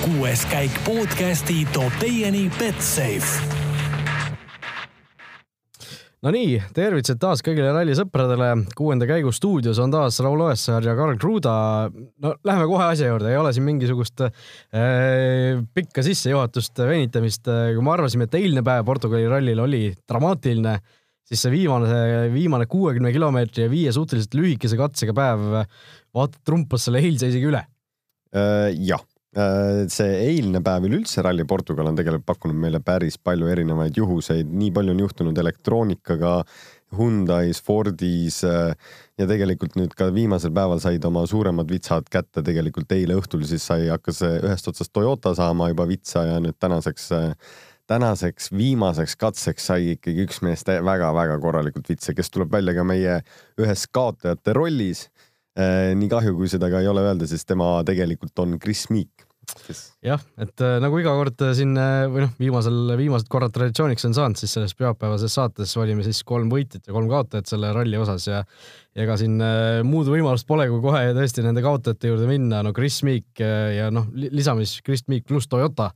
kuues käik podcasti toob teieni Betsafe Nonii, tervitused taas kõigile rallisõpradele. kuuenda käigu stuudios on taas Raul Oessar ja Karl Kruda. no läheme kohe asja juurde, ei ole siin mingisugust äh, pikka sissejuhatust, venitamist. kui me arvasime, et eilne päev Portugali rallil oli dramaatiline, siis see viimane, viimane kuuekümne kilomeetri ja viie suhteliselt lühikese katsega päev vaata trumpas selle eilse isegi üle. Äh, jah Äh, see eilne päev üleüldse Rally Portugal on tegelikult pakkunud meile päris palju erinevaid juhuseid, nii palju on juhtunud elektroonikaga, Hyundai's, Fordis äh, ja tegelikult nüüd ka viimasel päeval said oma suuremad vitsad kätte, tegelikult eile õhtul siis sai, hakkas ühest otsast Toyota saama juba vitsa ja nüüd tänaseks, äh, tänaseks viimaseks katseks sai ikkagi üks mees väga-väga korralikult vitsa, kes tuleb välja ka meie ühes kaotajate rollis. Äh, nii kahju, kui seda ka ei ole öelda, sest tema tegelikult on Chris Meek kes.... jah, et äh, nagu iga kord äh, siin või noh, viimasel, viimased korrad traditsiooniks on saanud, siis selles pühapäevases saates valime siis kolm võitjat ja kolm kaotajat selle ralli osas ja ja ega siin muud võimalust pole, kui kohe tõesti nende kaotajate juurde minna, no Chris Meek ja noh, lisamis Chris Meek pluss Toyota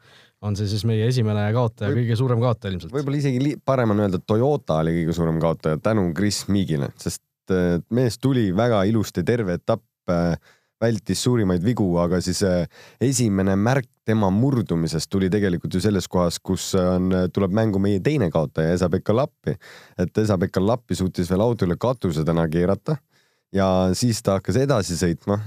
on see siis meie esimene kaotaja, kõige suurem kaotaja ilmselt. võib-olla isegi parem on öelda, et Toyota oli kõige suurem kaotaja tänu Chris Meekile, sest mees tuli väga ilusti, terve etapp, äh, vältis suurimaid vigu, aga siis äh, esimene märk tema murdumisest tuli tegelikult ju selles kohas, kus on, tuleb mängu meie teine kaotaja, Esa-Pekka Lappi. et Esa-Pekka Lappi suutis veel autole katuse täna keerata ja siis ta hakkas edasi sõitma,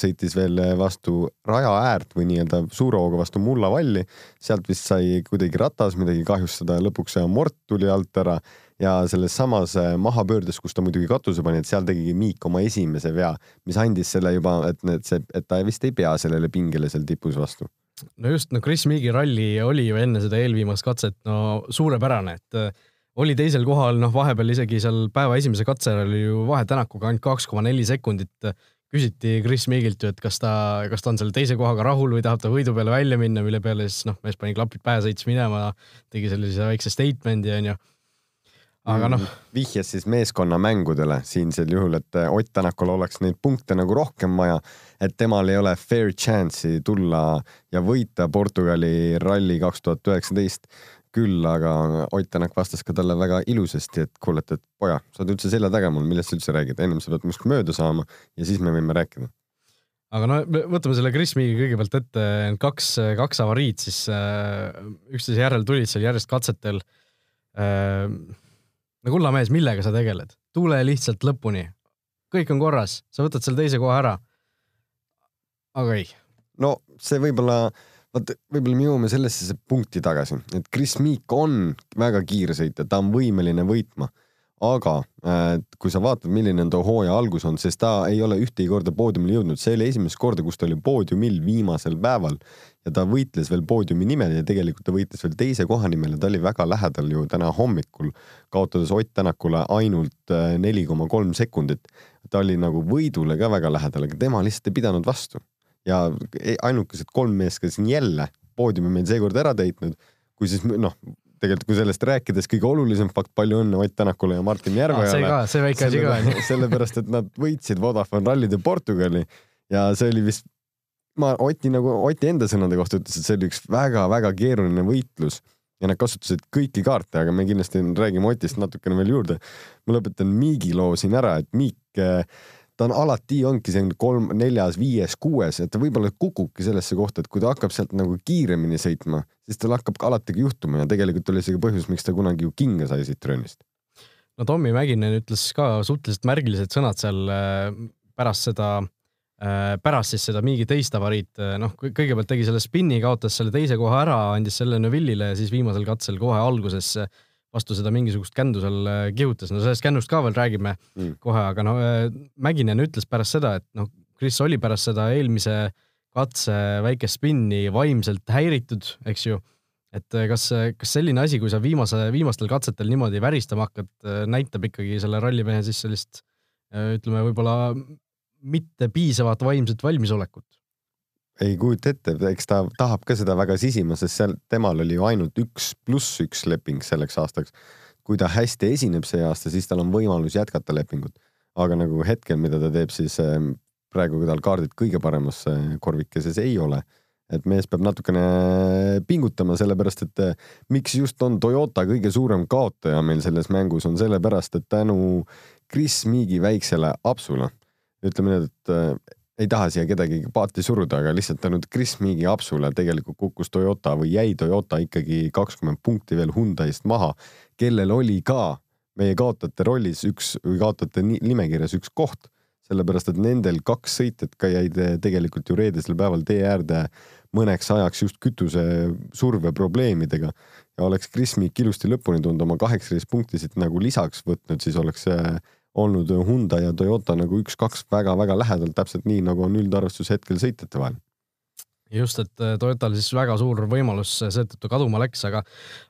sõitis veel vastu raja äärt või nii-öelda suure hooga vastu mullavalli. sealt vist sai kuidagi ratas midagi kahjustada, lõpuks see amort tuli alt ära ja selles samas äh, mahapöördes, kus ta muidugi katuse pani, et seal tegigi Miik oma esimese vea, mis andis selle juba, et need, see, et ta vist ei pea sellele pingele seal tipus vastu. no just, no Chris Meegi ralli oli ju enne seda eelviimast katset no suurepärane, et äh, oli teisel kohal, noh, vahepeal isegi seal päeva esimese katse oli ju vahe Tänakuga ainult kaks koma neli sekundit. küsiti Chris Meegilt ju, et kas ta, kas ta on selle teise kohaga rahul või tahab ta võidu peale välja minna, mille peale siis noh, mees pani klapid pähe, sõitis minema, tegi sellise väikse statement'i onju aga noh. Mm, vihjas siis meeskonnamängudele siinsel juhul, et eh, Ott Tänakul oleks neid punkte nagu rohkem vaja, et temal ei ole fair chance'i tulla ja võita Portugali ralli kaks tuhat üheksateist. küll aga Ott Tänak vastas ka talle väga ilusasti, et kuule, et, poja, sa oled üldse selja taga mul, millest sa üldse räägid, ennem sa pead minust mööda saama ja siis me võime rääkida aga no võtame selle Krismiga kõigepealt ette, kaks, kaks avariid siis äh, üksteise järel tulid seal järjest katsetel äh, no kulla mees, millega sa tegeled? tule lihtsalt lõpuni. kõik on korras, sa võtad selle teise koha ära. aga ei. no see võib-olla, vaata, võib-olla me jõuame sellesse punkti tagasi, et Chris Meek on väga kiire sõitja, ta on võimeline võitma aga äh, kui sa vaatad, milline on too hooaja algus olnud, sest ta ei ole ühtegi korda poodiumile jõudnud, see oli esimest korda, kus ta oli poodiumil viimasel päeval. Ja ta võitles veel poodiumi nimel ja tegelikult ta võitles veel teise koha nimel ja ta oli väga lähedal ju täna hommikul, kaotades Ott Tänakule ainult äh, neli koma kolm sekundit. ta oli nagu võidule ka väga lähedal, aga tema lihtsalt ei pidanud vastu. Ja e-, ainukesed kolm meest, kes on jälle poodiumi meil seekord ära täitnud, kui siis noh, tegelikult kui sellest rääkides kõige olulisem fakt, palju õnne Ott Tänakule ja Martin Järveojale ah,. see ka, see väike asi ka sellepärast, et nad võitsid Vodafone rallide Portugali ja see oli vist, ma Oti nagu, Oti enda sõnade kohta ütles, et see oli üks väga-väga keeruline võitlus ja nad kasutasid kõiki kaarte, aga me kindlasti räägime Otist natukene veel juurde. ma lõpetan Miigi loo siin ära, et Miik äh, ta on alati, ongi see kolm, neljas, viies, kuues, et ta võib-olla kukubki sellesse kohta, et kui ta hakkab sealt nagu kiiremini sõitma, siis tal hakkab ka alati juhtuma ja tegelikult oli ka põhjus, miks ta kunagi ju kinga sai siit röönist. no Tommy Mäkinen ütles ka suhteliselt märgilised sõnad seal äh, pärast seda, äh, pärast siis seda mingi teist avariit, äh, noh, kõigepealt tegi selle spinni, kaotas selle teise koha ära, andis selle Neville'ile ja siis viimasel katsel kohe alguses vastu seda mingisugust kändu seal äh, kihutas, no sellest kännust ka veel räägime mm. kohe, aga no äh, Mäkinen ütles pärast seda, et noh, Kris oli pärast seda eelmise katse väikest spinni vaimselt häiritud, eks ju. et äh, kas, kas selline asi, kui sa viimase, viimastel katsetel niimoodi väristama hakkad, näitab ikkagi selle rallimehe siis sellist ütleme, võib-olla mitte piisavat vaimset valmisolekut ei kujuta ette, eks ta tahab ka seda väga sisima, sest seal temal oli ju ainult üks pluss üks leping selleks aastaks. kui ta hästi esineb see aasta, siis tal on võimalus jätkata lepingut. aga nagu hetkel, mida ta teeb, siis ähm, praegu tal kaardid kõige paremas äh, korvikeses ei ole. et mees peab natukene pingutama, sellepärast et eh, miks just on Toyota kõige suurem kaotaja meil selles mängus, on sellepärast, et tänu Chris Meagi väiksele apsule, ütleme nii, et ei taha siia kedagi paati suruda, aga lihtsalt tänu Chris Meagi apsule tegelikult kukkus Toyota või jäi Toyota ikkagi kakskümmend punkti veel Hyundai'st maha, kellel oli ka meie kaotajate rollis üks või kaotajate nimekirjas üks koht, sellepärast et nendel kaks sõitjat ka jäid tegelikult ju reedesel päeval tee äärde mõneks ajaks just kütuse surve probleemidega. Ja oleks Chris Meek ilusti lõpuni tulnud oma kaheksateist punkti siit nagu lisaks võtnud, siis oleks olnud Hyundai ja Toyota nagu üks-kaks väga-väga lähedal, täpselt nii nagu on üldarvestus hetkel sõitjate vahel just, et äh, Toyotal siis väga suur võimalus seetõttu kaduma läks, aga,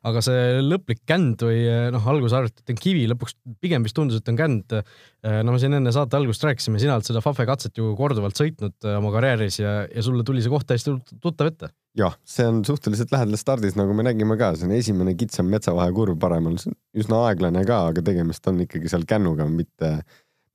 aga see lõplik känd või äh, noh, alguses arvati, et on kivi, lõpuks pigem vist tundus, et on känd. Äh, no me siin enne saate algust rääkisime, sina oled seda Fafe katset ju korduvalt sõitnud oma karjääris ja, ja sulle tuli see koht täiesti tuttav ette. Jah, see on suhteliselt lähedal stardis, nagu me nägime ka, see on esimene kitsam metsavahekurv paremal, see on üsna aeglane ka, aga tegemist on ikkagi seal kännuga, mitte,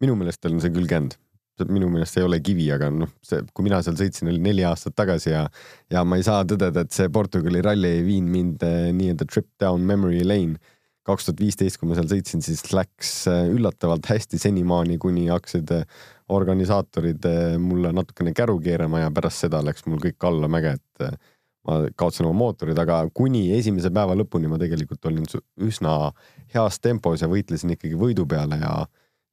minu meelest on see küll känd. Minu meelest ei ole kivi, aga noh, see, kui mina seal sõitsin, oli neli aastat tagasi ja, ja ma ei saa tõdeda, et see Portugali ralli ei viinud mind eh, nii-öelda trip down memory lane. kaks tuhat viisteist, kui ma seal sõitsin, siis läks eh, üllatavalt hästi senimaani, kuni hakkasid eh, organisaatorid mulle natukene käru keerama ja pärast seda läks mul kõik allamäge, et ma kaotasin oma mootorid, aga kuni esimese päeva lõpuni ma tegelikult olin üsna heas tempos ja võitlesin ikkagi võidu peale ja,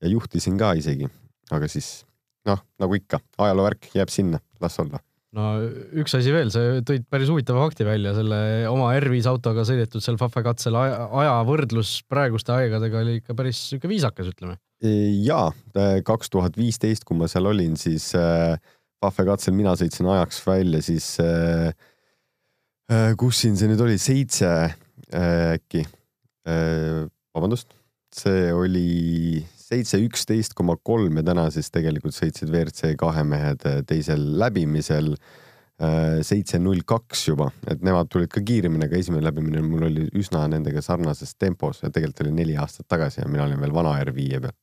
ja juhtisin ka isegi, aga siis noh, nagu ikka, ajaloovärk jääb sinna, las olla no üks asi veel, sa tõid päris huvitava fakti välja, selle oma R5 autoga sõidetud seal Fafe katsel aja, aja võrdlus praeguste aegadega oli ikka päris sihuke viisakas, ütleme. E, ja kaks tuhat viisteist, kui ma seal olin, siis äh, Fafe katsel mina sõitsin ajaks välja siis äh, äh, kus siin see nüüd oli, seitse äh, äkki äh,. vabandust, see oli seitse üksteist koma kolm ja täna siis tegelikult sõitsid WRC kahe mehed äh, teisel läbimisel äh, seitse null kaks juba, et nemad tulid ka kiiremini, aga esimene läbimine mul oli üsna nendega sarnases tempos ja tegelikult oli neli aastat tagasi ja mina olin veel vana R5 peal.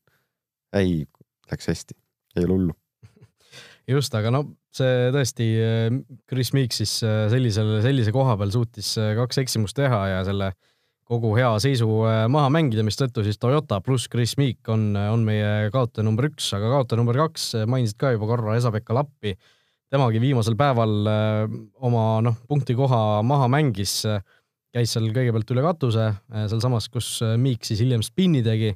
Ei, läks hästi, ei ole hullu. just, aga no see tõesti, äh, Chris Meek siis sellisel, sellise koha peal suutis kaks eksimust teha ja selle kogu hea seisu maha mängida, mistõttu siis Toyota pluss Chris Meek on, on meie kaotaja number üks, aga kaotaja number kaks, mainisid ka juba korra Esa-Pekka Lappi. temagi viimasel päeval oma noh, punktikoha maha mängis, käis seal kõigepealt üle katuse, sealsamas, kus Meek siis hiljem spinni tegi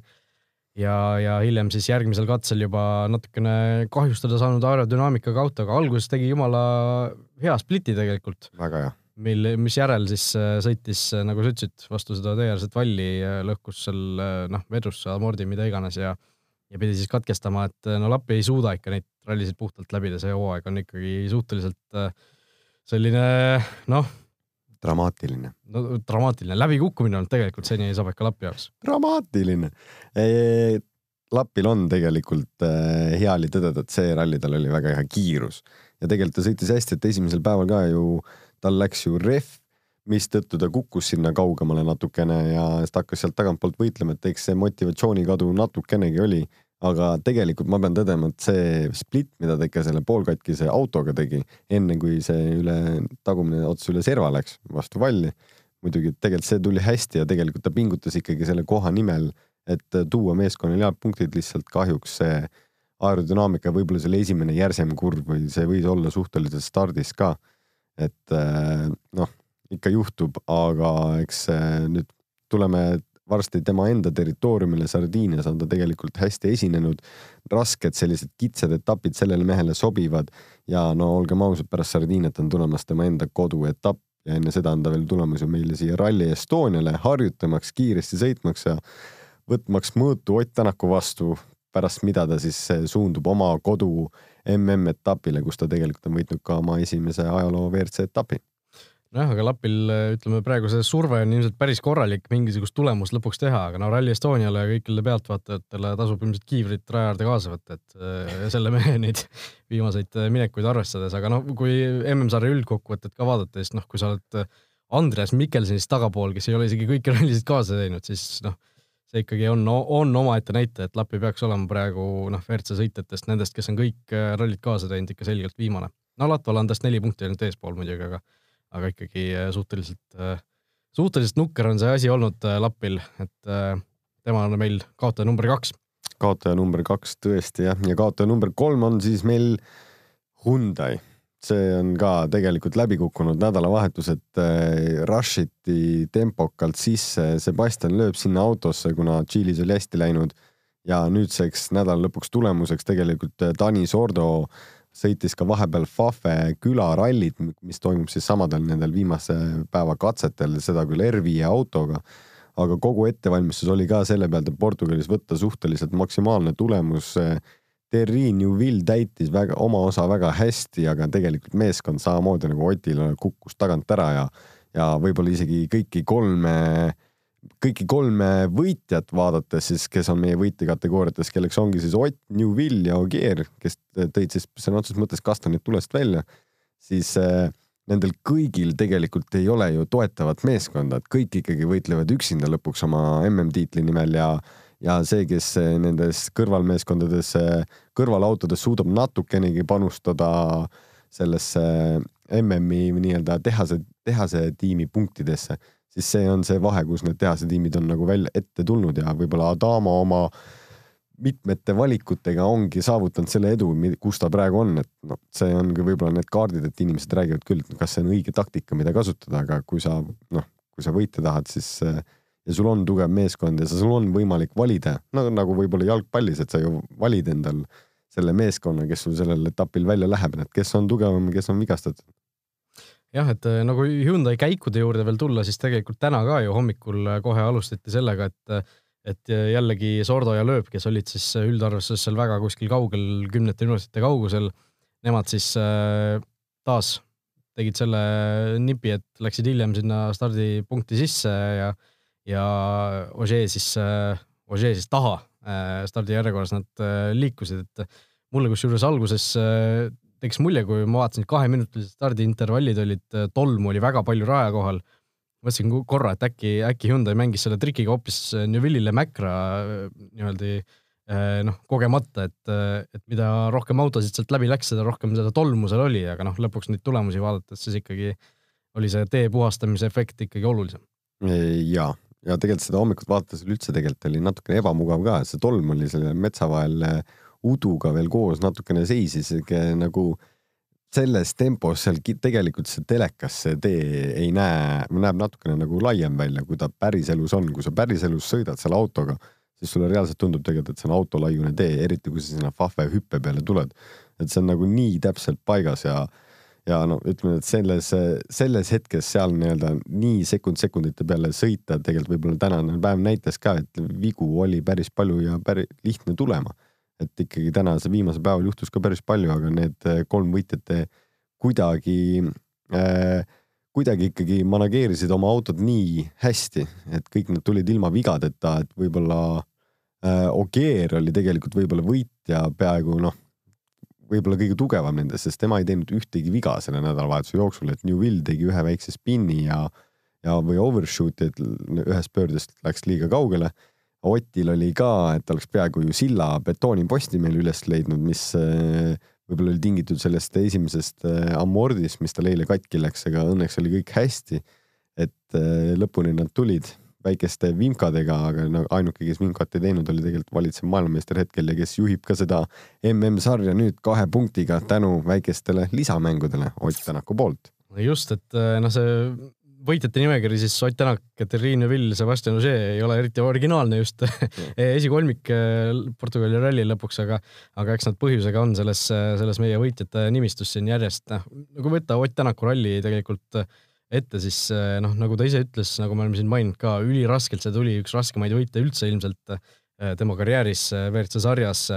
ja, ja hiljem siis järgmisel katsel juba natukene kahjustada saanud aerodünaamikaga autoga, alguses tegi jumala hea spliti tegelikult. väga hea mil, mis järel siis äh, sõitis, äh, nagu sa ütlesid, vastu seda teeäärset valli, lõhkus seal äh, noh, vedrusse, amordi, mida iganes ja ja pidi siis katkestama, et no Lappi ei suuda ikka neid rallisid puhtalt läbida, see hooaeg on ikkagi suhteliselt selline noh. Dramaatiline. no dramaatiline, läbikukkumine olnud tegelikult seni Sabeka Lappi jaoks. dramaatiline. Lapil on tegelikult hea oli tõdeda, et see ralli tal oli väga hea kiirus ja tegelikult ta sõitis hästi, et esimesel päeval ka ju äh, tal läks ju rehv, mistõttu ta kukkus sinna kaugemale natukene ja siis ta hakkas sealt tagantpoolt võitlema, et eks see motivatsioonikadu natukenegi oli. Aga tegelikult ma pean tõdema, et see split, mida ta ikka selle poolkatkise autoga tegi, enne kui see üle, tagumine ots üle serva läks vastu valli, muidugi tegelikult see tuli hästi ja tegelikult ta pingutas ikkagi selle koha nimel, et tuua meeskonnale head punktid, lihtsalt kahjuks see aerodünaamika, võib-olla selle esimene järsem kurv või see võis olla suhteliselt stardis ka. Et äh, noh, ikka juhtub, aga eks nüüd tuleme varsti tema enda territooriumile Sardiinias on ta tegelikult hästi esinenud. rasked sellised kitsad etapid sellele mehele sobivad ja no olgem ausad, pärast Sardiiniat on tulemas tema enda koduetapp ja enne seda on ta veel tulemas ju meile siia Rally Estoniale harjutamaks, kiiresti sõitmaks ja võtmaks mõõtu Ott Tänaku vastu, pärast mida ta siis suundub oma kodu MM-etapile, kus ta tegelikult on võitnud ka oma esimese ajaloo WRC etapi nojah, aga Lapil ütleme praegu see surve on ilmselt päris korralik mingisugust tulemust lõpuks teha, aga no Rally Estoniale ja kõikidele pealtvaatajatele tasub ilmselt kiivrit raja äärde kaasa võtta, et äh, selle mehe neid viimaseid äh, minekuid arvestades, aga noh, kui MM-sarja üldkokkuvõtet ka vaadata, siis noh, kui sa oled äh, Andreas Mikkelsonist tagapool, kes ei ole isegi kõiki rallisid kaasa teinud, siis noh see ikkagi on, on omaette näitaja, et Lappi peaks olema praegu noh, WRC sõitjatest, nendest, kes on kõik rallid kaasa teinud, ikka selgelt viimane. no Latval on tast neli punkti ainult eespool muidugi, aga, aga ikkagi suhteliselt, suhteliselt nukker on see asi olnud Lappil, et tema on meil kaotaja number kaks. kaotaja number kaks tõesti jah, ja kaotaja number kolm on siis meil Hyundai. See on ka tegelikult läbi kukkunud nädalavahetus, et äh, rush iti tempokalt sisse, Sebastian lööb sinna autosse, kuna Tšiilis oli hästi läinud. Ja nüüdseks nädala lõpuks tulemuseks tegelikult äh, Tanis Ordo sõitis ka vahepeal Fafe külarallit, mis toimub siis samadel nendel viimase päeva katsetel, seda küll R5 autoga. aga kogu ettevalmistus oli ka selle pealt, et Portugalis võtta suhteliselt maksimaalne tulemus äh, Terri Neuville täitis väga, oma osa väga hästi, aga tegelikult meeskond samamoodi nagu Otil kukkus tagant ära ja, ja võib-olla isegi kõiki kolme, kõiki kolme võitjat vaadates siis, kes on meie võitjakategooriates, kelleks ongi siis Ott, Neuville ja Ogier, kes tõid siis sõna otseses mõttes kastanid tulest välja, siis äh, nendel kõigil tegelikult ei ole ju toetavat meeskonda, et kõik ikkagi võitlevad üksinda lõpuks oma MM-tiitli nimel ja ja see, kes nendes kõrvalmeeskondades, kõrvalautodes suudab natukenegi panustada sellesse MM-i nii-öelda tehase, tehase tiimi punktidesse, siis see on see vahe, kus need tehase tiimid on nagu välja ette tulnud ja võib-olla Adama oma mitmete valikutega ongi saavutanud selle edu, kus ta praegu on, et noh, see ongi võib-olla need kaardid, et inimesed räägivad küll, et kas see on õige taktika, mida kasutada, aga kui sa noh, kui sa võita tahad, siis äh, ja sul on tugev meeskond ja sul on võimalik valida, no nagu võib-olla jalgpallis, et sa ju valid endal selle meeskonna, kes sul sellel etapil välja läheb, et kes on tugevam kes on vigastatud. Jah, et äh, nagu Hyundai käikude juurde veel tulla, siis tegelikult täna ka ju hommikul äh, kohe alustati sellega, et äh, et jällegi Sordo ja Lööp, kes olid siis üldarvestuses seal väga kuskil kaugel, kümnete minutite kaugusel, nemad siis taas tegid selle nipi, et läksid hiljem sinna stardipunkti sisse ja ja Ožee siis, äh, Ožee siis taha äh, stardijärjekorras nad äh, liikusid, et mulle kusjuures alguses tekkis mulje, kui ma vaatasin, et kaheminutilised stardiintervallid olid, tolmu oli väga palju raja kohal. mõtlesin korra, et äkki, äkki Hyundai mängis selle trikiga hoopis Neville'ile Mäkra niimoodi noh, kogemata, et, et mida rohkem autosid sealt läbi läks, seda rohkem seda tolmu seal oli, aga noh, lõpuks neid tulemusi vaadates siis ikkagi oli see tee puhastamise efekt ikkagi olulisem. jaa, ja tegelikult seda hommikut vaadates üldse tegelikult oli natukene ebamugav ka, see tolm oli selle metsa vahel äh, uduga veel koos natukene seisis nagu selles tempos seal tegelikult see telekas, see tee ei näe, näeb natukene nagu laiem välja, kui ta päriselus on, kui sa päriselus sõidad selle autoga, siis sulle reaalselt tundub tegelikult, et see on autolaiune tee, eriti kui sa sinna Fafe hüppe peale tuled. et see on nagu nii täpselt paigas ja ja no ütleme, et selles, selles hetkes seal nii-öelda nii sekund sekundite peale sõita, tegelikult võib-olla tänane päev näitas ka, et vigu oli päris palju ja päris lihtne tulema. Et ikkagi tänase viimasel päeval juhtus ka päris palju, aga need kolm võitjat kuidagi äh, kuidagi ikkagi manageerisid oma autot nii hästi, et kõik nad tulid ilma vigadeta, et võib-olla äh, Ogier oli tegelikult võib-olla võitja peaaegu noh võib-olla kõige tugevam nendest, sest tema ei teinud ühtegi viga selle nädalavahetuse jooksul, et Newvil tegi ühe väikse spinni ja, ja või overshoot'i, et ühest pöördest läks liiga kaugele. Otil oli ka, et oleks peaaegu ju silla betooniposti meil üles leidnud, mis eh, võib-olla oli tingitud sellest esimesest eh, ammordist, mis tal eile katki läks, aga õnneks oli kõik hästi. et eh, lõpuni nad tulid väikeste vimkadega, aga no ainuke, kes vimkat ei teinud, oli tegelikult valitsev maailmameister hetkel ja kes juhib ka seda MM-sarja nüüd kahe punktiga tänu väikestele lisamängudele Ott Tänaku poolt. just, et noh, see võitjate nimekiri siis Ott Tänak, Katariina Vill, Sebastian Ogier ei ole eriti originaalne just esikolmik eh, Portugali ralli lõpuks, aga, aga eks nad põhjusega on selles, selles meie võitjate nimistus siin järjest, noh, nagu võtta Ott Tänaku ralli tegelikult äh, ette, siis eh, noh, nagu ta ise ütles, nagu me oleme siin maininud ka, üliraskelt see tuli, üks raskemaid võite üldse ilmselt eh, tema karjääris WRC sarjas.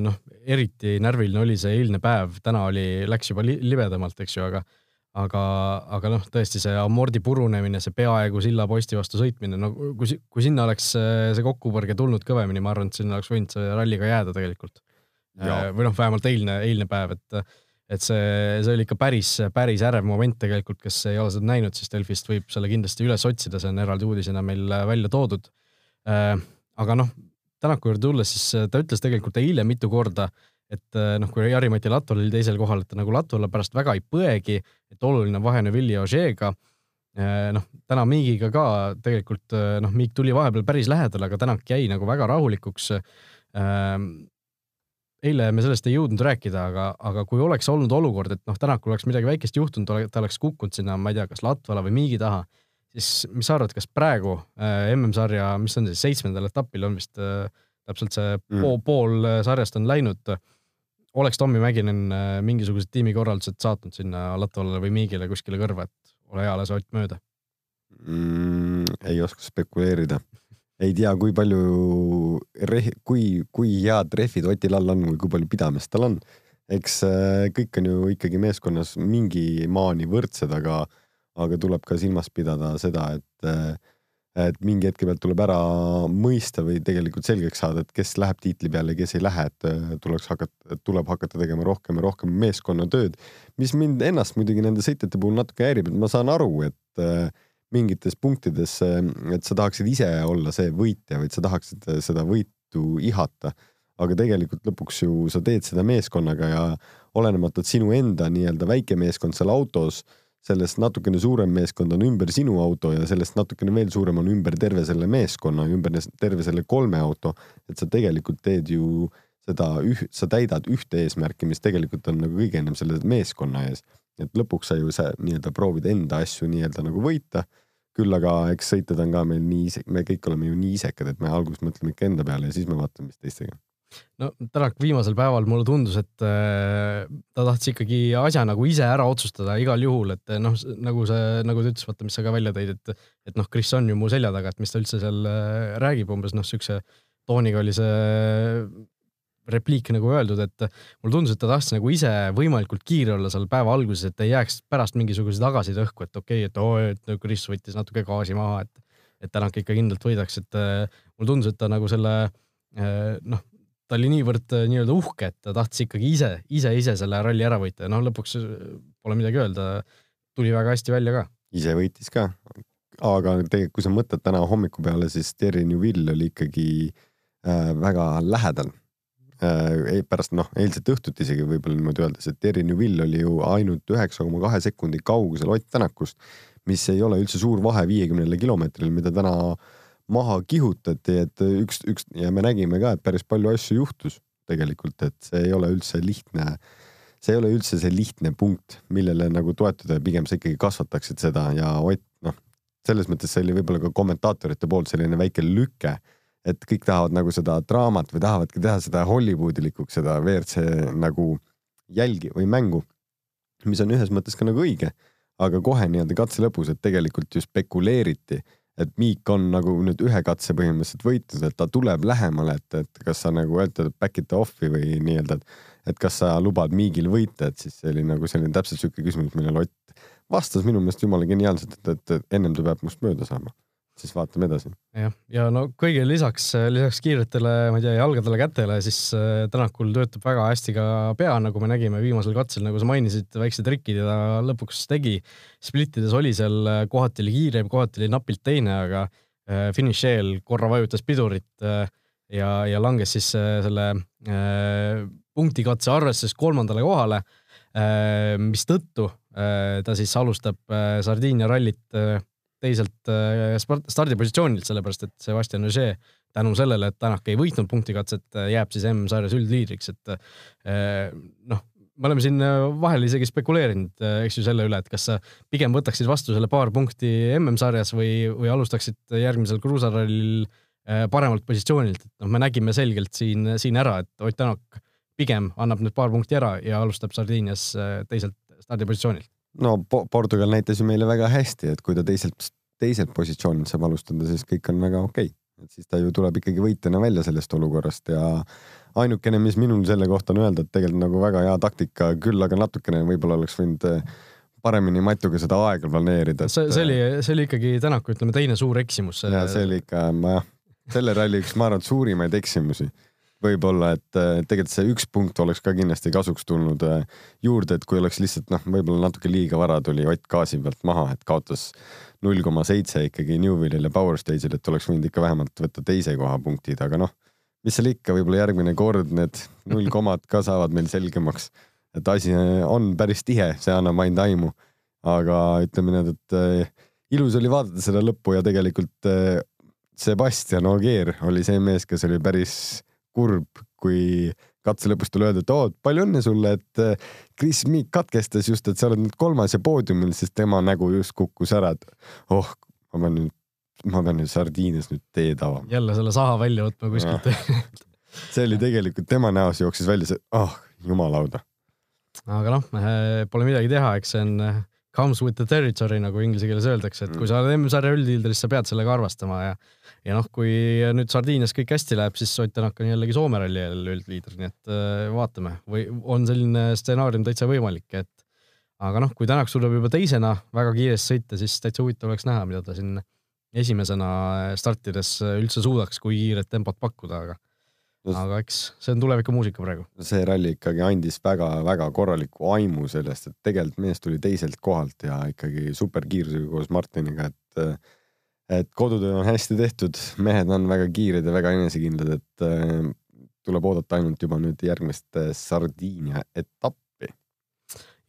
noh, eriti närviline oli see eilne päev, täna oli, läks juba li libedamalt, eks ju, aga aga, aga noh, tõesti see amordi purunemine, see peaaegu sillaposti vastu sõitmine, no kui, kui sinna oleks see kokkupõrge tulnud kõvemini, ma arvan, et sinna oleks võinud see ralli ka jääda tegelikult. või noh, vähemalt eilne, eilne päev, et et see, see oli ikka päris, päris ärev moment tegelikult, kes ei ole seda näinud, siis Delfist võib selle kindlasti üles otsida, see on eraldi uudisena meil välja toodud. Äh, aga noh, Tänaku juurde tulles, siis ta ütles tegelikult eile mitu korda, et äh, noh, kui Jari-Mati Latval oli teisel kohal, et ta nagu Latvala pärast väga ei põegi, et oluline vahe Neville'i ja Ožeega. noh, täna Miigiga ka tegelikult noh, Miik tuli vahepeal päris lähedale, aga Tänak jäi nagu väga rahulikuks eile me sellest ei jõudnud rääkida, aga, aga kui oleks olnud olukord, et noh, Tänakul oleks midagi väikest juhtunud, ta oleks kukkunud sinna, ma ei tea, kas Latvala või Miigi taha, siis mis sa arvad, kas praegu MM-sarja, mis on siis seitsmendal etapil on vist täpselt see mm. pool, pool sarjast on läinud, oleks Tommy Mäkinen äh, mingisugused tiimikorraldused saatnud sinna Latvalale või Miigile kuskile kõrva, et ole hea, lase Ott mööda mm,? ei oska spekuleerida ei tea, kui palju, kui, kui head rehvid Otil all on või kui palju pidamist tal on. eks äh, kõik on ju ikkagi meeskonnas mingi maani võrdsed, aga, aga tuleb ka silmas pidada seda, et, äh, et mingi hetke pealt tuleb ära mõista või tegelikult selgeks saada, et kes läheb tiitli peale ja kes ei lähe, et äh, tuleks hakata, tuleb hakata tegema rohkem ja rohkem meeskonnatööd, mis mind ennast muidugi nende sõitjate puhul natuke häirib, et ma saan aru, et mingites punktides, et sa tahaksid ise olla see võitja, vaid sa tahaksid seda võitu ihata. aga tegelikult lõpuks ju sa teed seda meeskonnaga ja olenemata, et sinu enda nii-öelda väike meeskond seal autos, sellest natukene suurem meeskond on ümber sinu auto ja sellest natukene veel suurem on ümber terve selle meeskonna, ümber terve selle kolme auto, et sa tegelikult teed ju seda üh-, sa täidad ühte eesmärki, mis tegelikult on nagu kõige ennem selle meeskonna ees. et lõpuks sa ju sa nii-öelda proovid enda asju nii-öelda nagu võita küll aga eks sõitjad on ka meil nii ise, me kõik oleme ju nii isekad, et me alguses mõtleme ikka enda peale ja siis me vaatame, mis teistega. No Tänak viimasel päeval mulle tundus, et äh, ta tahtis ikkagi asja nagu ise ära otsustada igal juhul, et noh, nagu see, nagu ta ütles, vaata, mis sa ka välja tõid, et, et noh, Kris on ju mu selja taga, et mis ta üldse seal äh, räägib, umbes noh, siukse tooniga oli see repliik nagu öeldud, et mulle tundus, et ta tahtis nagu ise võimalikult kiire olla seal päeva alguses, et ei jääks pärast mingisuguseid tagasid õhku, et okei okay,, et oo, et Kris võttis natuke gaasi maha, et, et Tänak ikka kindlalt võidaks, et äh, mulle tundus, et ta nagu selle äh, noh, ta oli niivõrd äh, nii-öelda uhke, et ta tahtis ikkagi ise, ise, ise selle ralli ära võita ja noh, lõpuks pole midagi öelda, tuli väga hästi välja ka. ise võitis ka, aga tegelikult, kui sa mõtled täna hommiku peale, siis Terry Newville oli ikkagi äh, väga lähedal äh, pärast noh, eilset õhtut isegi võib-olla niimoodi öeldes, et Terry Newville oli ju ainult üheksa koma kahe sekundi kaugusel Ott Tänakust, mis ei ole üldse suur vahe viiekümnele kilomeetril, mida täna maha kihutati, et üks, üks ja me nägime ka, et päris palju asju juhtus tegelikult, et see ei ole üldse lihtne, see ei ole üldse see lihtne punkt, millele nagu toetuda ja pigem sa ikkagi kasvataksid seda ja Ott noh, selles mõttes see oli võib-olla ka kommentaatorite poolt selline väike lüke et kõik tahavad nagu seda draamat või tahavadki teha seda Hollywoodilikuks, seda WRC nagu jälgi või mängu, mis on ühes mõttes ka nagu õige, aga kohe nii-öelda katse lõpus, et tegelikult ju spekuleeriti, et Miik on nagu nüüd ühe katse põhimõtteliselt võitnud, et ta tuleb lähemale, et, et kas sa nagu ütled back it off'i või nii-öelda, et, et kas sa lubad Miigil võita, et siis see oli nagu selline täpselt sihuke küsimus, millele Ott vastas minu meelest jumala geniaalselt, et, et ennem ta peab must mööda saama siis vaatame edasi. jah, ja no kõigele lisaks, lisaks kiiretele, ma ei tea, jalgadele, kätele, siis äh, Tänakul töötab väga hästi ka pea, nagu me nägime viimasel katsel, nagu sa mainisid, väiksed trikid ja ta lõpuks tegi. Splittides oli seal, äh, kohati oli kiirem, kohati oli napilt teine, aga äh, finiši eel korra vajutas pidurit ja, ja langes siis selle punktikatse arvestuses kolmandale kohale, mistõttu ta siis alustab Sardiinia rallit teiselt äh, stardipositsioonilt, sellepärast et Sebastian Ogier tänu sellele, et Tänak ei võitnud punktikatset, äh, jääb siis M-sarjas üldliidriks, et äh, noh, me oleme siin vahel isegi spekuleerinud, eks ju, selle üle, et kas sa pigem võtaksid vastu selle paar punkti MM-sarjas või, või alustaksid järgmisel kruusarallil paremalt positsioonilt, et noh, me nägime selgelt siin, siin ära, et Ott Tänak pigem annab need paar punkti ära ja alustab Sardiinias teiselt stardipositsioonilt no Portugal näitas ju meile väga hästi, et kui ta teiselt, teiselt positsioonilt saab alustada, siis kõik on väga okei okay.. et siis ta ju tuleb ikkagi võitjana välja sellest olukorrast ja ainukene, mis minul selle kohta on öelda, et tegelikult nagu väga hea taktika, küll aga natukene võib-olla oleks võinud eh, paremini Matuga seda aega planeerida et.... see, see oli, see oli ikkagi Tänaku, ütleme, teine suur eksimus. ja see oli ikka, ma jah, selle ralli üks, ma arvan, suurimaid eksimusi võib-olla, et tegelikult see üks punkt oleks ka kindlasti kasuks tulnud äh, juurde, et kui oleks lihtsalt noh, võib-olla natuke liiga vara tuli Ott gaasi pealt maha, et kaotas null koma seitse ikkagi Newville'il ja Power Stage'il, et oleks võinud ikka vähemalt võtta teise koha punktid, aga noh, mis seal ikka, võib-olla järgmine kord need nullkomad ka saavad meil selgemaks, et asi on päris tihe, see annab ainult aimu. aga ütleme nii, et äh, ilus oli vaadata seda lõppu ja tegelikult äh, Sebastian Ogier oli see mees, kes oli päris kurb, kui katse lõpus tuli öelda, et oo, palju õnne sulle, et äh, Chris Meek katkestas just, et sa oled nüüd kolmas ja poodiumil, sest tema nägu just kukkus ära, et oh, ma pean nüüd ma pean nüüd sardiines nüüd teed avama. jälle selle saha välja võtma kuskilt see oli tegelikult tema näos jooksis välja see, ah oh, jumalauda. aga noh, eh, pole midagi teha, eks see on eh, comes with the territory, nagu inglise keeles öeldakse, et kui sa oled M-sarja üldliider, siis sa pead sellega arvestama ja ja noh, kui nüüd Sardiinias kõik hästi läheb, siis Ott Tänak on jällegi Soome ralli jälle üldliider, nii et äh, vaatame. Või on selline stsenaarium täitsa võimalik, et aga noh, kui Tänak suudab juba teisena väga kiiresti sõita, siis täitsa huvitav oleks näha, mida ta siin esimesena startides üldse suudaks, kui kiiret tempot pakkuda, aga no, aga eks see on tulevikumuusika praegu. see ralli ikkagi andis väga-väga korraliku aimu sellest, et tegelikult mees tuli teiselt kohalt ja ikkagi superkiirusega koos Martiniga, et et kodutöö on hästi tehtud, mehed on väga kiired ja väga enesekindlad, et äh, tuleb oodata ainult juba nüüd järgmist Sardiinia etappi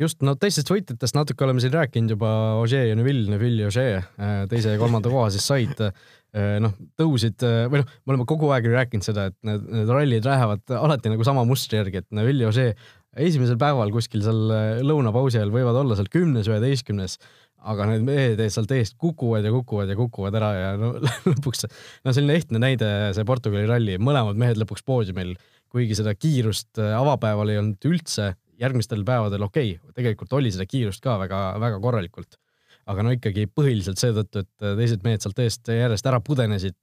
just, no teistest võitjatest natuke oleme siin rääkinud juba, Ožee ja Neville, Neville ja Ožee äh, teise ja kolmanda koha siis said. Äh, noh, tõusid äh, või noh, me oleme kogu aeg rääkinud seda, et need, need rallid lähevad alati nagu sama mustri järgi, et Neville ja Ožee esimesel päeval kuskil seal lõunapausi ajal võivad olla seal kümnes, üheteistkümnes, aga need mehed sealt eest kukuvad ja kukuvad ja kukuvad ära ja no lõpuks, no selline ehtne näide, see Portugali ralli, mõlemad mehed lõpuks poodiumil, kuigi seda kiirust avapäeval ei olnud üldse järgmistel päevadel okei okay,, tegelikult oli seda kiirust ka väga-väga korralikult. Aga no ikkagi põhiliselt seetõttu, et teised mehed sealt eest järjest ära pudenesid,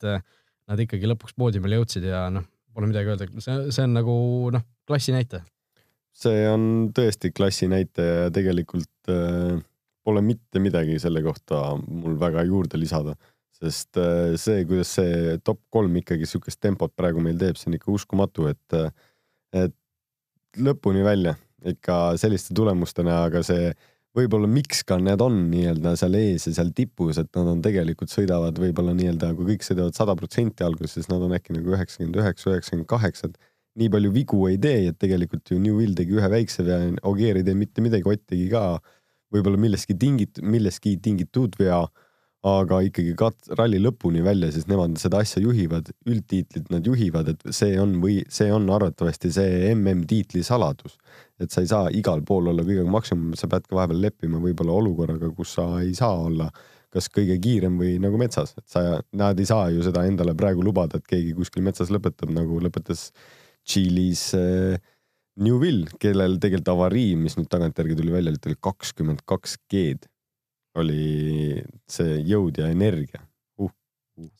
nad ikkagi lõpuks poodiumile jõudsid ja noh, pole midagi öelda, see, see on nagu noh, klassi näitaja. see on tõesti klassi näitaja ja tegelikult äh, pole mitte midagi selle kohta mul väga juurde lisada, sest äh, see, kuidas see top kolm ikkagi siukest tempot praegu meil teeb, see on ikka uskumatu, et, et lõpuni välja ikka selliste tulemustena, aga see võib-olla miks ka need on nii-öelda seal ees ja seal tipus, et nad on tegelikult sõidavad võib-olla nii-öelda, kui kõik sõidavad sada protsenti alguses, nad on äkki nagu üheksakümmend üheksa, üheksakümmend kaheksa, et nii palju vigu ei tee, et tegelikult ju New Will tegi ühe väikse vea, Ogier ei tee mitte midagi, Ott tegi ka võib-olla millestki tingit-, millestki tingitud vea aga ikkagi kat-, ralli lõpuni välja, siis nemad seda asja juhivad, üldtiitlit nad juhivad, et see on või see on arvatavasti see MM-tiitli saladus. et sa ei saa igal pool olla kõige maksimum, sa pead ka vahepeal leppima võib-olla olukorraga, kus sa ei saa olla kas kõige kiirem või nagu metsas, et sa, nad ei saa ju seda endale praegu lubada, et keegi kuskil metsas lõpetab, nagu lõpetas Tšiilis äh, Newville, kellel tegelikult avarii, mis nüüd tagantjärgi tuli välja, oli kakskümmend kaks G-d oli see jõud ja energia uh..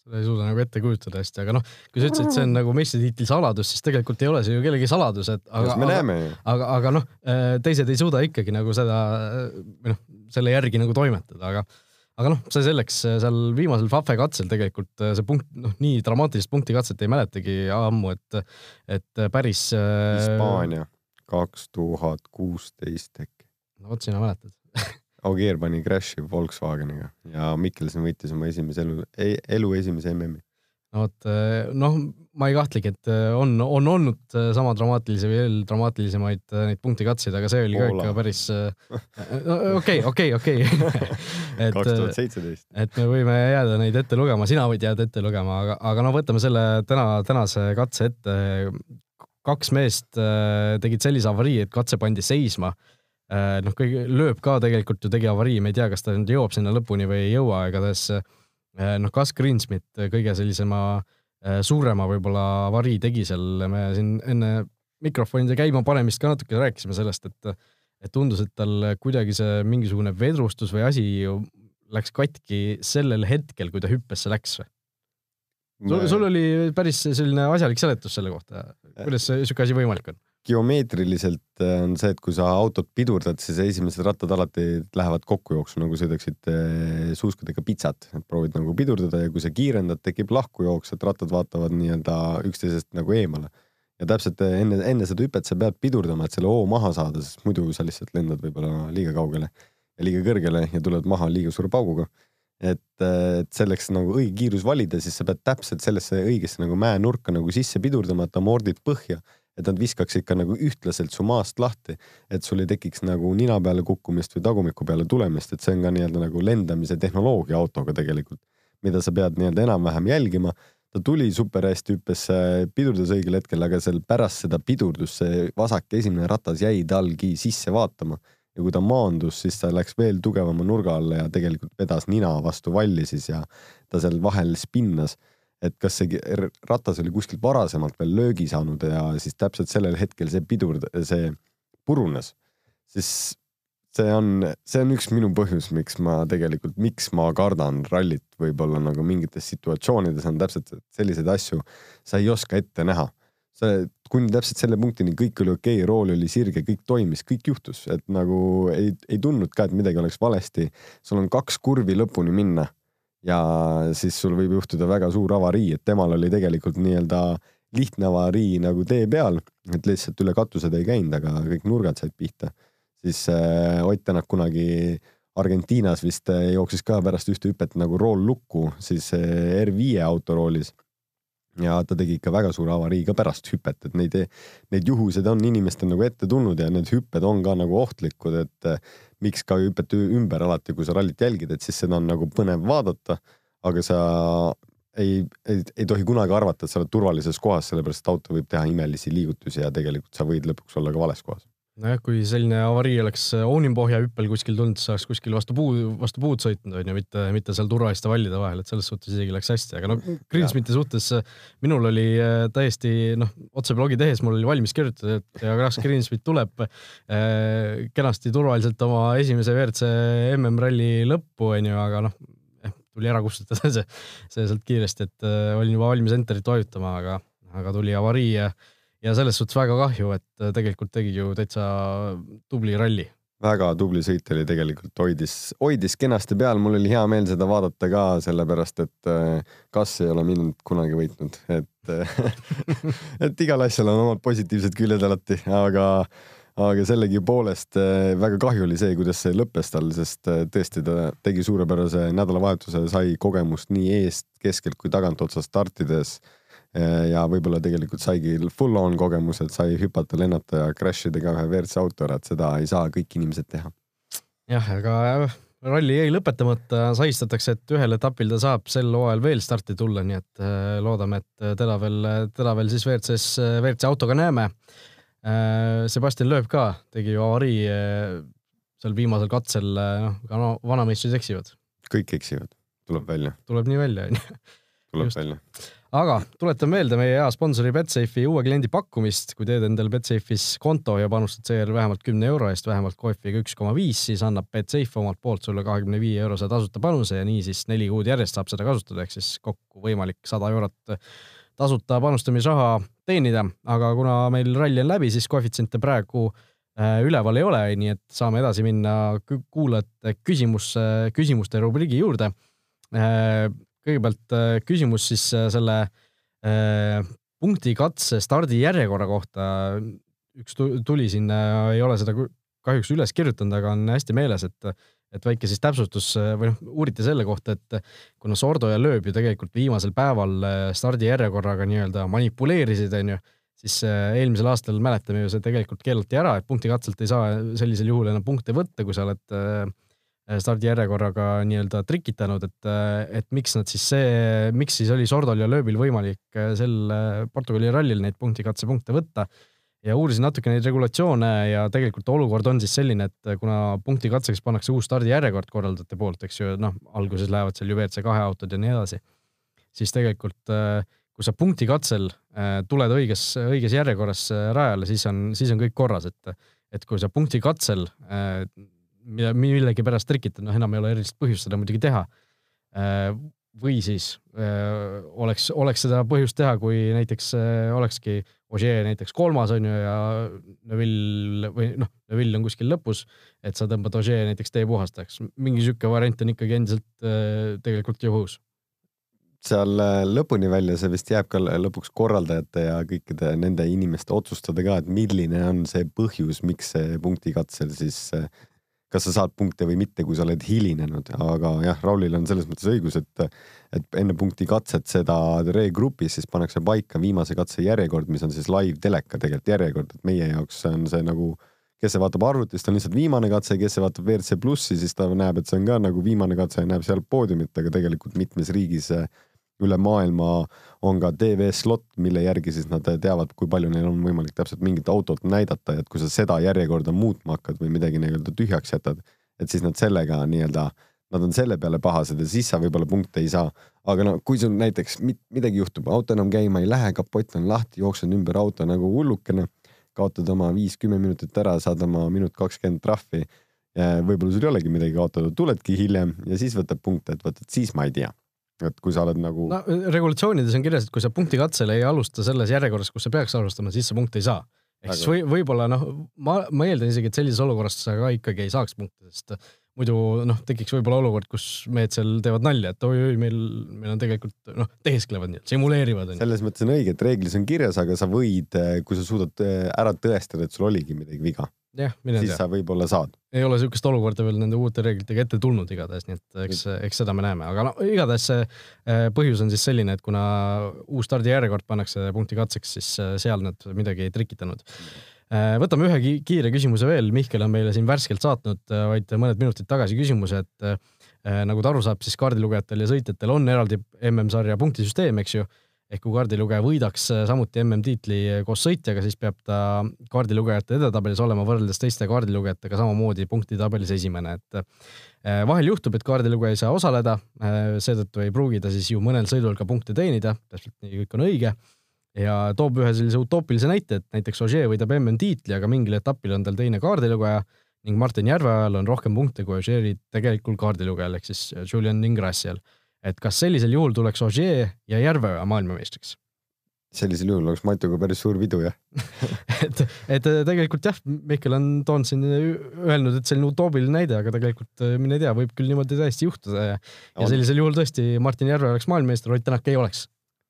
seda ei suuda nagu ette kujutada hästi, aga noh, kui sa ütlesid, et see on nagu meistritiitli saladus, siis tegelikult ei ole see ju kellegi saladus, et aga, ju. aga, aga noh, äh, teised ei suuda ikkagi nagu seda või noh, selle järgi nagu toimetada, aga aga noh, see selleks, seal viimasel Fafe katsel tegelikult äh, see punkt, noh, nii dramaatilist punkti katset ei mäletagi ammu, et, et päris. Äh, Hispaania kaks tuhat kuusteist äkki. no vot, sina mäletad Ogier pani crash'i Volkswageniga ja Mikkelson võitis oma esimese elu, elu esimese MM-i. no vot, eh, noh, ma ei kahtlegi, et eh, on, on olnud eh, sama dramaatilisi või veel dramaatilisemaid neid punktikatseid, aga see oli ka ikka päris okei, okei, okei. kaks tuhat seitseteist. et me võime jääda neid ette lugema, sina võid jääda ette lugema, aga, aga no võtame selle täna, tänase katse ette. kaks meest tegid sellise avarii, et katse pandi seisma Äh, noh, kõige, lööb ka tegelikult ju tegi avarii, me ei tea, kas ta nüüd jõuab sinna lõpuni või ei jõua, igatahes äh, noh, Gus Greensmit kõige sellisema äh, suurema võib-olla avarii tegi seal, me siin enne mikrofonide käima panemist ka natuke rääkisime sellest, et et tundus, et tal kuidagi see mingisugune vedrustus või asi ju läks katki sellel hetkel, kui ta hüppesse läks või? sul, oli päris selline asjalik seletus selle kohta, kuidas siuke asi võimalik on? Geomeetriliselt äh, on see, et kui sa autot pidurdad, siis esimesed rattad alati lähevad kokkujooksu, nagu sõidaksid äh, suuskadega pitsat, et proovid nagu pidurdada ja kui sa kiirendad, tekib lahkujooks, et rattad vaatavad nii-öelda üksteisest nagu eemale. ja täpselt äh, enne, enne seda hüpet sa pead pidurdama, et selle hoo maha saada, sest muidu sa lihtsalt lendad võib-olla liiga kaugele ja liiga kõrgele ja tuled maha liiga suure pauguga. et, et selleks nagu õige kiirus valida, siis sa pead täpselt sellesse õigesse nagu mäenurka nagu sisse pidurdama, et amordid põhja, et nad viskaks ikka nagu ühtlaselt su maast lahti, et sul ei tekiks nagu nina peale kukkumist või tagumiku peale tulemist, et see on ka nii-öelda nagu lendamise tehnoloogia autoga tegelikult, mida sa pead nii-öelda enam-vähem jälgima ta tuli super hästi, hüppes, pidurdas õigel hetkel, aga seal pärast seda pidurdust see vasak esimene ratas jäi talgi sisse vaatama ja kui ta maandus, siis ta läks veel tugevama nurga alla ja tegelikult vedas nina vastu valli siis ja ta seal vahel spinnas. Et kas see ratas oli kuskilt varasemalt veel löögi saanud ja siis täpselt sellel hetkel see pidur, see purunes, siis see on, see on üks minu põhjus, miks ma tegelikult, miks ma kardan rallit võib-olla nagu mingites situatsioonides on täpselt selliseid asju, sa ei oska ette näha see kuni täpselt selle punktini kõik oli okei okay,, rool oli sirge, kõik toimis, kõik juhtus, et nagu ei, ei tundnud ka, et midagi oleks valesti. sul on kaks kurvi lõpuni minna ja siis sul võib juhtuda väga suur avarii, et temal oli tegelikult nii-öelda lihtne avarii nagu tee peal, et lihtsalt üle katused ei käinud, aga kõik nurgad said pihta. siis äh, Ott Tänak kunagi Argentiinas vist äh, jooksis ka pärast ühte hüpet nagu rool lukku, siis äh, R5 autoroolis ja ta tegi ikka väga suure avarii ka pärast hüpet, et neid, neid juhuseid on inimestel nagu ette tulnud ja need hüpped on ka nagu ohtlikud, et eh, miks ka hüpete ümber alati, kui sa rallit jälgid, et siis seda on nagu põnev vaadata, aga sa ei, ei, ei tohi kunagi arvata, et sa oled turvalises kohas, sellepärast et auto võib teha imelisi liigutusi ja tegelikult sa võid lõpuks olla ka vales kohas nojah, kui selline avarii oleks Oonimpohja hüppel kuskil tulnud, oleks kuskil vastu puu, vastu puud sõitnud, onju, mitte, mitte seal turvaliste vallide vahel, et selles suhtes isegi läks hästi, aga no Greensmiti suhtes minul oli äh, täiesti noh, otseblogi tehes mul oli valmis kirjutatud, et kas Greensmit tuleb eh, kenasti turvaliselt oma esimese WRC MM-ralli lõppu, onju, aga noh, eh, tuli ära kustutada see, see sealt kiiresti, et eh, olin juba valmis enterit vajutama, aga, aga tuli avarii ja ja selles suhtes väga kahju, et äh, tegelikult tegi ju täitsa tubli ralli. väga tubli sõit oli tegelikult, hoidis, hoidis kenasti peal, mul oli hea meel seda vaadata ka, sellepärast et äh, Kass ei ole mind kunagi võitnud, et äh, et igal asjal on omad positiivsed küljed alati, aga aga sellegipoolest väga kahju oli see, kuidas see lõppes tal, sest tõesti ta tegi suurepärase nädalavahetuse, sai kogemust nii eest, keskelt kui tagantotsast startides ja võib-olla tegelikult saigi full on kogemus, et sai hüpata, lennata ja crash ida ka ühe WRC auto ära, et seda ei saa kõik inimesed teha. jah, aga äh, ralli jäi lõpetamata, sahistatakse, et ühel etapil ta saab sel hooajal veel starti tulla, nii et äh, loodame, et teda veel, teda veel siis WRC-s, WRC autoga näeme. Sebastian Loeb ka tegi ju avarii seal viimasel katsel, noh, ka no vanameistrid eksivad. kõik eksivad, tuleb välja. tuleb nii välja, onju. tuleb Just. välja aga tuletan meelde meie hea sponsori Betsafe'i uue kliendi pakkumist, kui teed endale Betsafe'is konto ja panustad seejärel vähemalt kümne euro eest vähemalt kohviga üks koma viis, siis annab Betsafe omalt poolt sulle kahekümne viie eurose tasuta panuse ja nii siis neli kuud järjest saab seda kasutada, ehk siis kokku võimalik sada eurot tasuta panustamisraha teenida, aga kuna meil ralli on läbi, siis koefitsiente praegu äh, üleval ei ole, nii et saame edasi minna kuulajate küsimus, küsimuste rubriigi juurde. Äh, kõigepealt äh, küsimus siis äh, selle äh, punkti katse stardijärjekorra kohta. üks tuli siin, ei ole seda kahjuks üles kirjutanud, aga on hästi meeles, et, et väike siis täpsustus või noh, uuriti selle kohta, et kuna Sordo ja Lööb ju tegelikult viimasel päeval stardijärjekorraga nii-öelda manipuleerisid, onju, siis eelmisel aastal mäletame ju see tegelikult keelati ära, et punktikatselt ei saa sellisel juhul enam punkte võtta, kui sa oled Äh, stardijärjekorraga nii-öelda trikitanud, et, äh, et miks nad siis see, miks siis oli Sordol ja Lööbil võimalik äh, sel Portugali rallil neid punktikatsepunkte võtta. Ja uurisin natuke neid regulatsioone ja tegelikult olukord on siis selline, et kuna punktikatseks pannakse uus stardijärjekord korraldajate poolt, eks ju, noh, alguses lähevad seal ju WRC kahe autod ja nii edasi, siis tegelikult kui sa punktikatsel tuled õiges, õiges järjekorras rajale, siis on, siis on kõik korras, et, et kui sa punktikatsel mida millegipärast trikitad, noh, enam ei ole erilist põhjust seda muidugi teha. Äh, või siis öö, äh, oleks, oleks seda põhjust teha, kui näiteks öö, äh, olekski Ogier näiteks kolmas on ju ja Neville või noh, Neville on kuskil lõpus, et sa tõmbad Ogier näiteks tee puhastajaks. mingi sihuke variant on ikkagi endiselt öö, tegelikult ju õhus seal lõpuni välja, see vist jääb ka lõpuks korraldajate ja kõikide nende inimeste otsustada ka, et milline on see põhjus, miks see punktikatsel siis kas sa saad punkte või mitte, kui sa oled hilinenud, aga jah, Raulil on selles mõttes õigus, et, et enne punkti katset seda regrupis siis pannakse paika viimase katse järjekord, mis on siis live teleka tegelikult järjekord, et meie jaoks on see nagu, kes see vaatab arvutist, on lihtsalt viimane katse, kes see vaatab WRC plussi, siis ta näeb, et see on ka nagu viimane katse ja näeb seal poodiumit, aga tegelikult mitmes riigis üle maailma on ka TV slot, mille järgi siis nad teavad, kui palju neil on võimalik täpselt mingit autot näidata et kui sa seda järjekorda muutma hakkad või midagi nii-öelda tühjaks jätad, et siis nad sellega nii-öelda, nad on selle peale pahased ja siis sa võib-olla punkte ei saa. aga no kui sul näiteks midagi juhtub, auto enam käima ei lähe, kapott on lahti, jooksen ümber auto nagu hullukene, kaotad oma viis-kümme minutit ära, saad oma minut kakskümmend trahvi. võib-olla sul ei olegi midagi kaotada, tuledki hiljem ja siis võtab punkte, et vot, et siis ma ei tea et kui sa oled nagu. no regulatsioonides on kirjas, et kui sa punkti katsel ei alusta selles järjekorras, kus sa peaks alustama, siis sa punkte ei saa. ehk siis või, võib-olla noh, ma, ma eeldan isegi, et sellises olukorras sa ka ikkagi ei saaks punkte, sest muidu noh, tekiks võib-olla olukord, kus mehed seal teevad nalja, et oi-oi, meil, meil on tegelikult noh, teesklevad nii-öelda, simuleerivad. selles mõttes on õige, et reeglis on kirjas, aga sa võid, kui sa suudad ära tõestada, et sul oligi midagi viga jah, mine tea. siis sa võib-olla saad. ei ole niisugust olukorda veel nende uute reeglitega ette tulnud igatahes, nii et eks, eks seda me näeme, aga no igatahes see äh, põhjus on siis selline, et kuna uus stardijärjekord pannakse punkti katseks, siis äh, seal nad midagi ei trikitanud. Äh, võtame ühe kiire küsimuse veel, Mihkel on meile siin värskelt saatnud vaid mõned minutid tagasi küsimuse, et nagu ta aru saab, siis kaardilugejatel ja sõitjatel on eraldi MM-sarja punktisüsteem, eks ju ehk kui kaardilugeja võidaks äh, samuti MM-tiitli koos sõitjaga, siis peab ta kaardilugejate edetabelis olema võrreldes teiste kaardilugejatega samamoodi punktitabelis esimene, et äh, vahel juhtub, et kaardilugeja ei saa osaleda, äh, seetõttu ei pruugi ta siis ju mõnel sõidul ka punkte teenida, täpselt nii kõik on õige ja toob ühe sellise utoopilise näite, et näiteks Ogier võidab MM-tiitli, aga mingil etapil on tal teine kaardilugeja ning Martin Järveojal on rohkem punkte kui Ogieri tegelikul kaardilugejal ehk siis Julian Ingrassial et kas sellisel juhul tuleks Ogier ja Järveoja maailmameistriks? sellisel juhul oleks Matuga päris suur pidu, jah et, et tegelikult jah, Mihkel on toonud siin, öelnud, et selline utoopiline näide, aga tegelikult mine tea, võib küll niimoodi täiesti juhtuda ja, ja sellisel juhul tõesti Martin Järve oleks maailmameister, Ott Tänak ei oleks.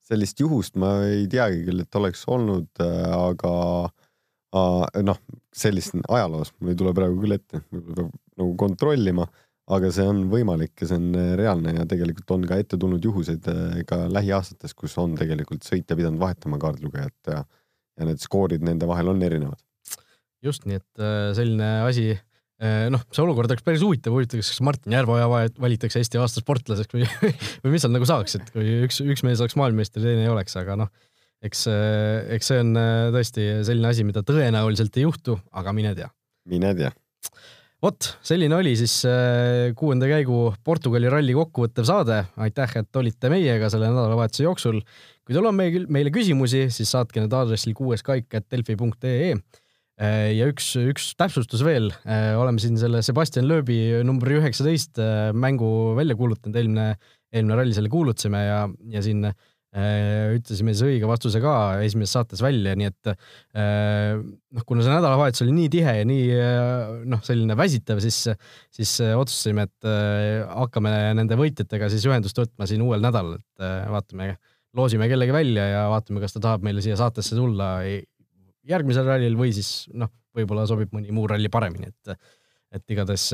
sellist juhust ma ei teagi küll, et oleks olnud, aga noh, sellist ajaloos mul ei tule praegu küll ette, võib-olla peab nagu kontrollima aga see on võimalik ja see on äh, reaalne ja tegelikult on ka ette tulnud juhuseid äh, ka lähiaastates, kus on tegelikult sõitja pidanud vahetama kaardilugejat ja, ja need skoorid nende vahel on erinevad. just nii, et äh, selline asi, noh, see olukord oleks päris huvitav, huvitav, kas Martin Järveoja valitakse Eesti aasta sportlaseks või, või mis seal nagu saaks, et kui üks, üks mees oleks maailmameister, teine ei oleks, aga noh, eks, eks see on tõesti selline asi, mida tõenäoliselt ei juhtu, aga mine tea. mine tea vot, selline oli siis äh, kuuenda käigu Portugali ralli kokkuvõttev saade. aitäh, et olite meiega selle nädalavahetuse jooksul. kui teil on meil, meile küsimusi, siis saatke need aadressil kuueskaik.delfi.ee. Äh, ja üks, üks täpsustus veel. Äh, oleme siin selle Sebastian Loebi numbri üheksateist mängu välja kuulutanud, eelmine, eelmine ralli selle kuulutasime ja, ja siin äh, ütlesime siis õige vastuse ka esimeses saates välja, nii et äh, noh, kuna see nädalavahetus oli nii tihe ja nii äh, noh, selline väsitav, siis, siis otsustasime, et hakkame nende võitjatega siis ühendust võtma siin uuel nädalal, et vaatame, loosime kellegi välja ja vaatame, kas ta tahab meile siia saatesse tulla järgmisel rallil või siis noh, võib-olla sobib mõni muu ralli paremini, et, et igatahes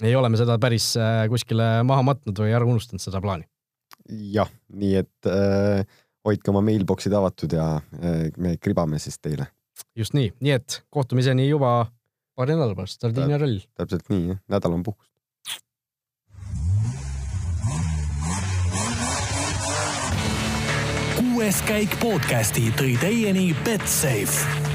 ei ole me seda päris kuskile maha matnud või ära unustanud, seda plaani jah, nii et äh, hoidke oma mailbox'id avatud ja äh, me kribame siis teile. just nii, nii et kohtumiseni juba paari nädala pärast, Sardiinia rall. täpselt nii, nädal on puhkust. kuues käik podcasti tõi teieni Betsafe